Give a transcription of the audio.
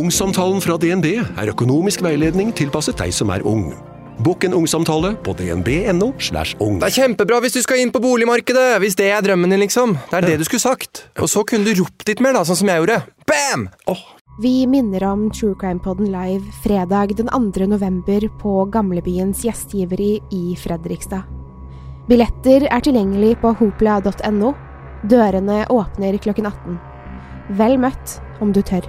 Ungsamtalen fra DNB er økonomisk veiledning tilpasset deg som er ung. Bokk en ungsamtale på dnb.no. slash ung. Det er kjempebra hvis du skal inn på boligmarkedet, hvis det er drømmen din, liksom. Det er det du skulle sagt. Og så kunne du ropt litt mer, da, sånn som jeg gjorde. Bam! Vi minner om True Crime Podden live fredag den 2. november på Gamlebyens gjestgiveri i Fredrikstad. Billetter er tilgjengelig på hopla.no. Dørene åpner klokken 18. Vel møtt om du tør.